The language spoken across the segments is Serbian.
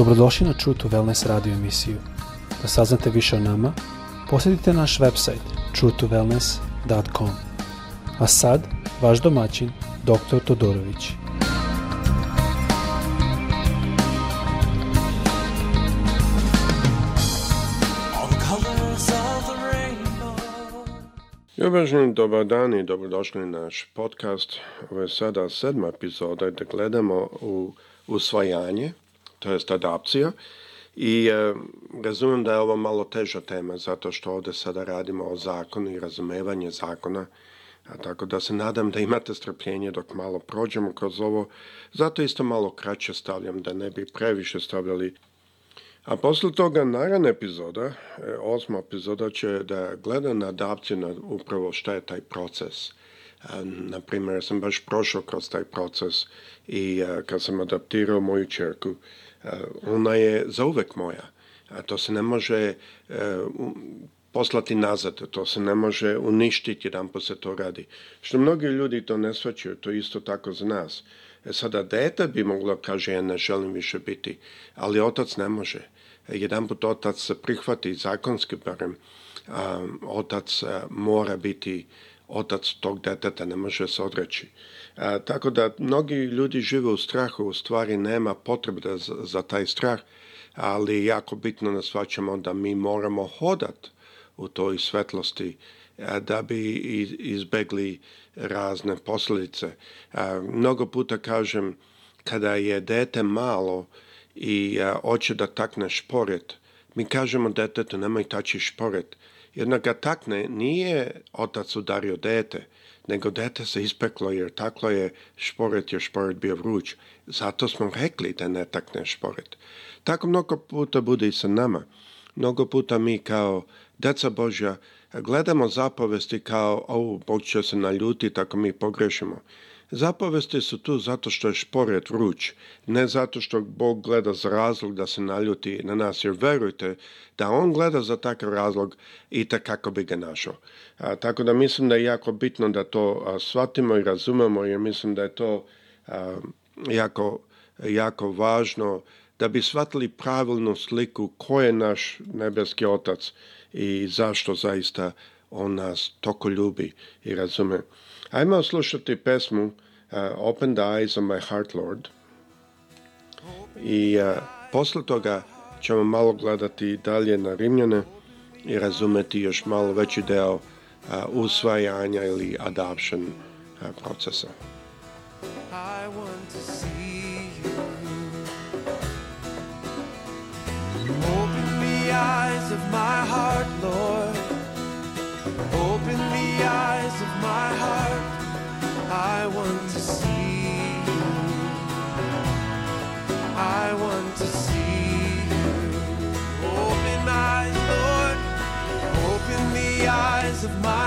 Dobrodošli na True to Wellness radio emisiju. Da saznate više o nama, posjetite naš website truetowellness.com. A sad, vaš domaćin, dr. Todorović. Ljubežni, dobar dan i dobrodošli na naš podcast. Ovo je sada sedma epizoda gdje gledamo u usvajanje, to jest adapcija. I e, razumijem da je ovo malo teža tema, zato što ovdje sada radimo o zakonu i razumevanje zakona, a tako da se nadam da imate strpljenje dok malo prođemo kroz ovo, zato isto malo kraće stavljam, da ne bi previše stavljali. A posle toga naravna epizoda, e, osma epizoda će da gleda na adapciju na upravo šta je taj proces na ja sam baš prošao kroz taj proces i e, kad sam adaptirao moju čerku, e, ona je zauvek moja. A to se ne može e, poslati nazad, to se ne može uništiti jedan po se to radi. Što mnogi ljudi to ne shvaćaju, to isto tako za nas. sada dete bi moglo kaže ja ne želim više biti, ali otac ne može. Jedan put otac se prihvati zakonski barem, otac mora biti otac tog deteta ne može se odreći. E, tako da mnogi ljudi žive u strahu, u stvari nema potrebe za, taj strah, ali jako bitno nas svačamo da mi moramo hodat u toj svetlosti e, da bi izbegli razne posljedice. E, mnogo puta kažem, kada je dete malo i hoće da takne šporet, mi kažemo detetu nemoj tači šporet, jer ga takne nije otac udario dete, nego dete se ispeklo jer taklo je šporet jer šporet bio vruć. Zato smo rekli da ne takne šporet. Tako mnogo puta bude i sa nama. Mnogo puta mi kao deca Božja gledamo zapovesti kao ovu Bog će se naljuti tako mi pogrešimo. Zapovesti su tu zato što je šporet vruć, ne zato što Bog gleda za razlog da se naljuti na nas, jer verujte da On gleda za takav razlog i kako bi ga našao. tako da mislim da je jako bitno da to shvatimo i razumemo, jer mislim da je to jako, jako važno da bi shvatili pravilnu sliku ko je naš nebeski otac i zašto zaista on nas toko ljubi i razume. Ajmo slušati pesmu uh, Open the Eyes of my Heart Lord i uh, posle toga ćemo malo gledati dalje na Rimljane i razumeti još malo veći deo uh, usvajanja ili adoption uh, procesa. I want to see you. Open the eyes of my heart, Lord. eyes of my heart, I want to see you. I want to see you. Open my eyes, Lord. Open the eyes of my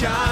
shine.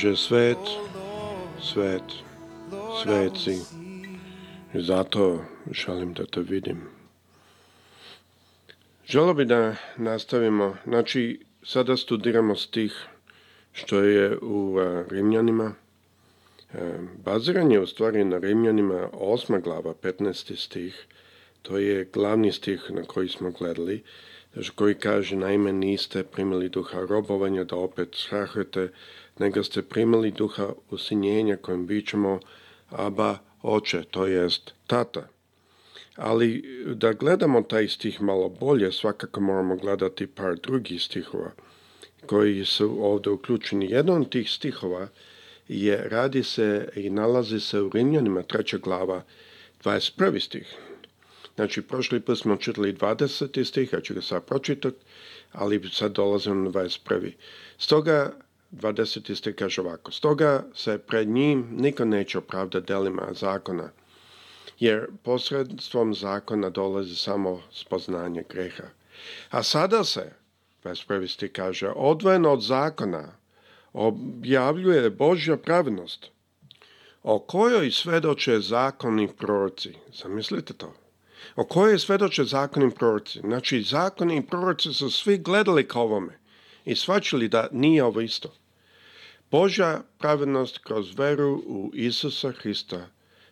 Bože, svet, svet, svet zato želim da te vidim. Želo bi da nastavimo, znači sada studiramo stih što je u Rimljanima. Baziran je u stvari na Rimljanima osma glava, 15. stih. To je glavni stih na koji smo gledali, znači, koji kaže naime niste primili duha robovanja da opet strahujete, nego ste primili duha usinjenja kojim bićemo aba oče, to jest tata. Ali da gledamo taj stih malo bolje, svakako moramo gledati par drugih stihova koji su ovdje uključeni. Jedan od tih stihova je, radi se i nalazi se u Rimljanima, treća glava, 21. stih. Znači, prošli put smo čitali 20. stih, ja ću ga sad pročitati, ali sad dolazim na 21. Stoga, 20. stih kaže ovako, stoga se pred njim niko neće opravdati delima zakona, jer posredstvom zakona dolazi samo spoznanje greha. A sada se, 21. stih kaže, odvojeno od zakona objavljuje Božja pravnost, o kojoj svedoče i proroci. Zamislite to o kojoj svedoče zakon i proroci. Znači, zakoni i proroci su svi gledali kao ovome i svačili da nije ovo isto. Božja pravednost kroz veru u Isusa Hrista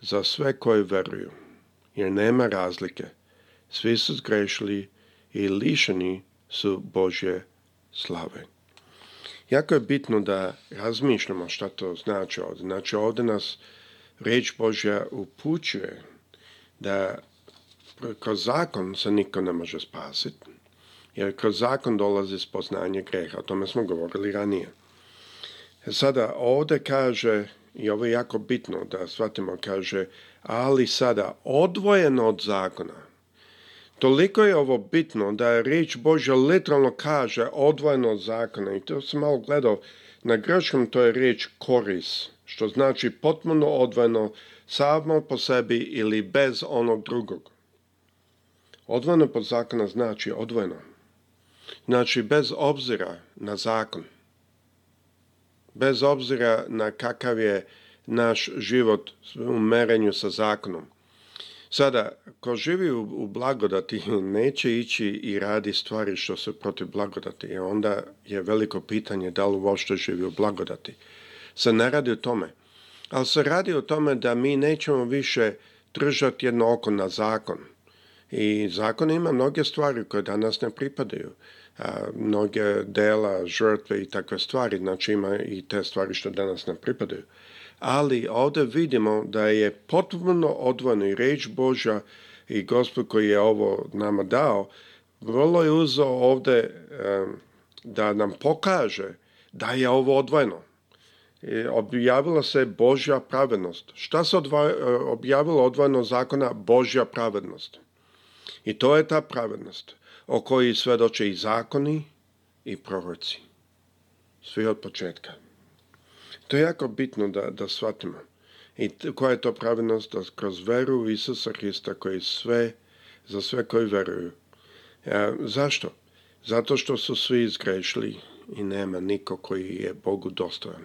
za sve koji veruju, jer nema razlike. Svi su zgrešili i lišeni su Božje slave. Jako je bitno da razmišljamo šta to znači Znači ovdje nas riječ Božja upućuje da kroz zakon se niko ne može spasiti, jer kroz zakon dolazi spoznanje greha. O tome smo govorili ranije. E sada ovdje kaže, i ovo je jako bitno da shvatimo, kaže, ali sada odvojeno od zakona. Toliko je ovo bitno da je riječ Božja literalno kaže odvojeno od zakona. I to sam malo gledao na grčkom, to je riječ koris, što znači potpuno odvojeno samo po sebi ili bez onog drugog. Odvojeno pod zakona znači odvojeno. Znači bez obzira na zakon, bez obzira na kakav je naš život u merenju sa zakonom. Sada, ko živi u blagodati neće ići i radi stvari što su protiv blagodati. i Onda je veliko pitanje da li uopšte živi u blagodati. Se ne radi o tome. Ali se radi o tome da mi nećemo više držati jedno oko na zakon. I zakon ima mnoge stvari koje danas ne pripadaju. mnoge dela, žrtve i takve stvari, znači ima i te stvari što danas ne pripadaju. Ali ovdje vidimo da je potpuno odvojeno i reč Boža i Gospod koji je ovo nama dao, vrlo je uzo ovdje e, da nam pokaže da je ovo odvojeno. I objavila se Božja pravednost. Šta se e, objavilo odvojeno zakona? Božja pravednost. I to je ta pravednost o kojoj svedoče i zakoni i proroci. Svi od početka. To je jako bitno da, da shvatimo. I koja je to pravednost? Da kroz veru u Isusa Hrista koji sve, za sve koji veruju. E, zašto? Zato što su svi izgrešili i nema niko koji je Bogu dostojan.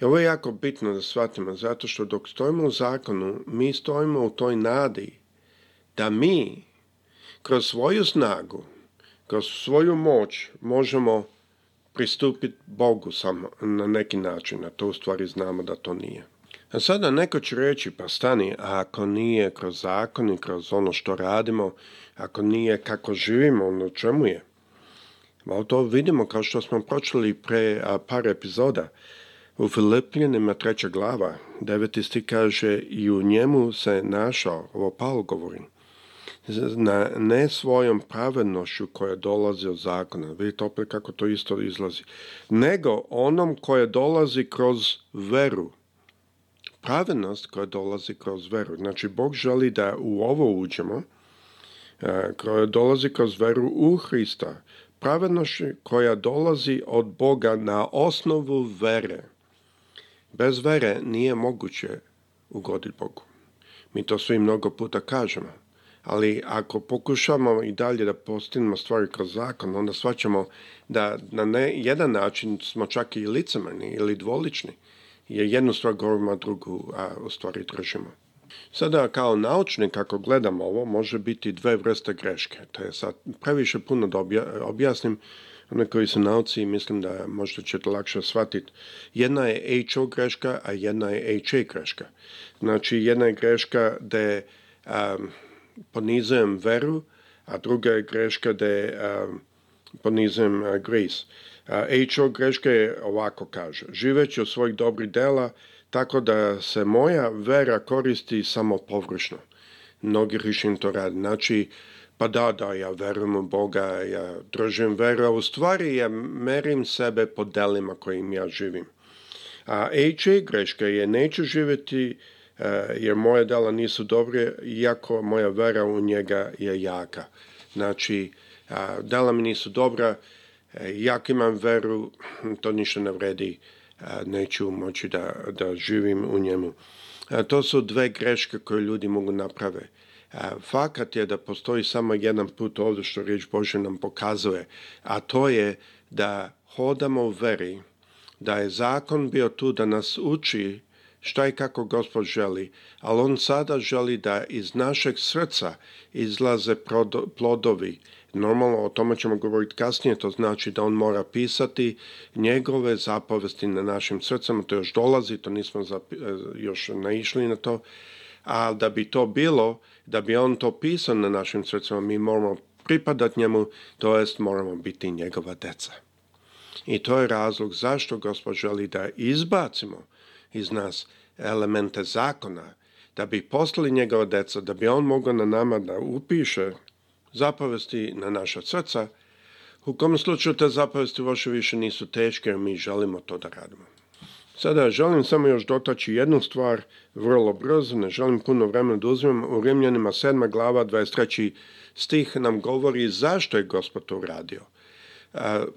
I ovo je jako bitno da shvatimo, zato što dok stojimo u zakonu, mi stojimo u toj nadi da mi kroz svoju snagu, kroz svoju moć možemo pristupiti Bogu samo na neki način, a to u stvari znamo da to nije. A sada neko će reći, pa stani, a ako nije kroz zakon i kroz ono što radimo, ako nije kako živimo, ono čemu je? Pa to vidimo kao što smo pročeli pre par epizoda. U Filipljenima treća glava, deveti sti kaže i u njemu se našao, ovo Paul govori, na, ne svojom pravednošću koja dolazi od zakona, vidite opet kako to isto izlazi, nego onom koje dolazi kroz veru. Pravednost koja dolazi kroz veru. Znači, Bog želi da u ovo uđemo, e, koja dolazi kroz veru u Hrista. Pravednost koja dolazi od Boga na osnovu vere. Bez vere nije moguće ugoditi Bogu. Mi to svi mnogo puta kažemo ali ako pokušamo i dalje da postignemo stvari kroz zakon, onda svaćamo da na ne, jedan način smo čak i licemerni ili dvolični, jer jednu stvar govorimo, a drugu a, u stvari držimo. Sada kao naučnik, ako gledam ovo, može biti dve vrste greške. To je sad previše puno da objasnim, one koji su nauci mislim da možda ćete lakše shvatiti. Jedna je HO greška, a jedna je HA greška. Znači, jedna je greška da je ponizujem veru, a druga je greška da je ponizujem gris. HO greška je ovako kaže, živeći od svojih dobrih dela, tako da se moja vera koristi samo površno. Mnogi rišim to rad Znači, pa da, da, ja verujem u Boga, ja držim veru, a u stvari ja merim sebe po delima kojim ja živim. A H.O. greška je neću živjeti Eh, jer moje dala nisu dobre, iako moja vera u njega je jaka. Znači, dela mi nisu dobra, jak eh, imam veru, hm, to ništa ne vredi, neću moći da, da živim u njemu. To su dve greške koje ljudi mogu naprave. Fakat je da postoji samo jedan put ovdje što riječ Bože nam pokazuje, a to je da hodamo u veri, da je zakon bio tu da nas uči šta i kako Gospod želi, ali On sada želi da iz našeg srca izlaze plodovi. Normalno o tome ćemo govoriti kasnije, to znači da On mora pisati njegove zapovesti na našim srcama, to još dolazi, to nismo e, još naišli na to, a da bi to bilo, da bi On to pisao na našim srcima, mi moramo pripadat njemu, to jest moramo biti njegova deca. I to je razlog zašto Gospod želi da izbacimo iz nas elemente zakona, da bi poslali njegova deca, da bi on mogao na nama da upiše zapovesti na naša srca, u kom slučaju te zapovesti loše više nisu teške, jer mi želimo to da radimo. Sada želim samo još dotaći jednu stvar, vrlo brzo, ne želim puno vremena da uzmem. U Rimljanima 7. glava 23. stih nam govori zašto je gospod to uradio.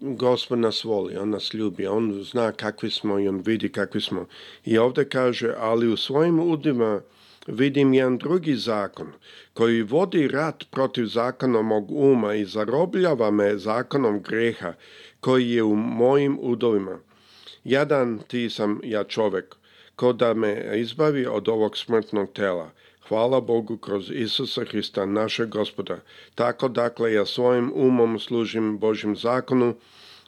Gospod nas voli, On nas ljubi, On zna kakvi smo i On vidi kakvi smo. I ovdje kaže, ali u svojim udima vidim jedan drugi zakon koji vodi rat protiv zakona mog uma i zarobljava me zakonom greha koji je u mojim udovima. Jadan ti sam ja čovjek, ko da me izbavi od ovog smrtnog tela. Hvala Bogu kroz Isusa Hrista, našeg gospoda. Tako dakle ja svojim umom služim Božjem zakonu,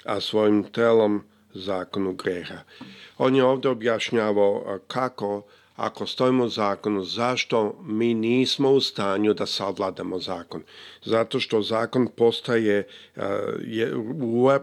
a svojim telom zakonu greha. On je ovdje objašnjavao kako, ako stojimo u zakonu, zašto mi nismo u stanju da savladamo zakon. Zato što zakon postaje je,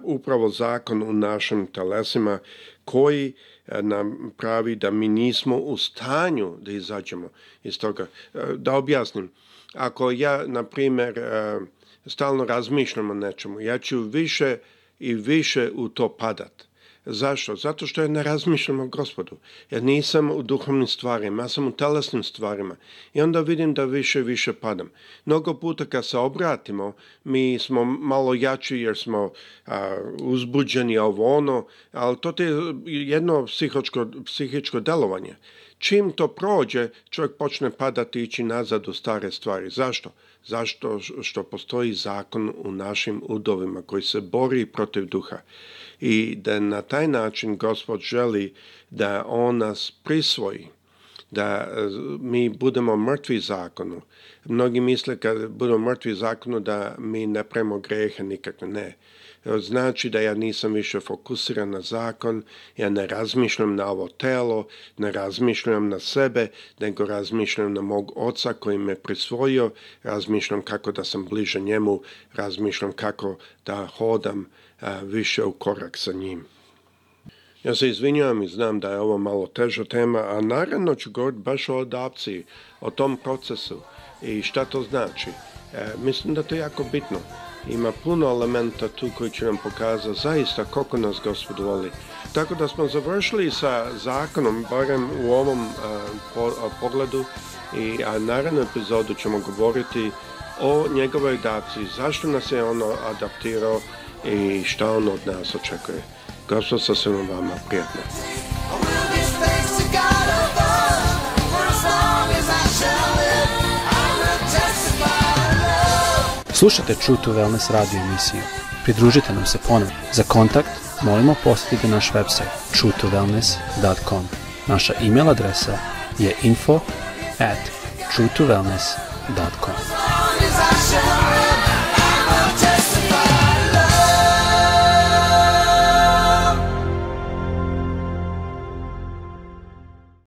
upravo zakon u našim telesima koji nam pravi da mi nismo u stanju da izađemo iz toga. E, da objasnim, ako ja, na primjer, e, stalno razmišljam o nečemu, ja ću više i više u to padati. Zašto? Zato što ja ne razmišljam o gospodu. Ja nisam u duhovnim stvarima, ja sam u telesnim stvarima. I onda vidim da više i više padam. Mnogo puta kad se obratimo, mi smo malo jači jer smo uzbuđeni ovo ono, ali to je jedno psihočko, psihičko delovanje. Čim to prođe, čovjek počne padati i ići nazad u stare stvari. Zašto? Zašto? Što postoji zakon u našim udovima koji se bori protiv duha i da na taj način gospod želi da on nas prisvoji da e, mi budemo mrtvi zakonu. Mnogi misle kad budemo mrtvi zakonu da mi ne premo grehe nikakve. Ne znači da ja nisam više fokusiran na zakon, ja ne razmišljam na ovo telo, ne razmišljam na sebe, nego razmišljam na mog oca koji me prisvojio, razmišljam kako da sam bliže njemu, razmišljam kako da hodam više u korak sa njim. Ja se izvinjavam i znam da je ovo malo teža tema, a naravno ću govoriti baš o adapciji, o tom procesu i šta to znači. E, mislim da to je jako bitno ima puno elementa tu koji će nam pokazati zaista koliko nas Gospod voli. Tako da smo završili sa zakonom, barem u ovom e, e, pogledu, i, a naravno epizodu ćemo govoriti o njegovoj adaptaciji, zašto nas je ono adaptirao i šta on od nas očekuje. Gospod sa svima vama, prijatno. Slušajte True to Wellness radio emisiju. Pridružite nam se ponovno. Za kontakt molimo posjetite naš website truetowellness.com. Naša e adresa je info at truetowellness.com.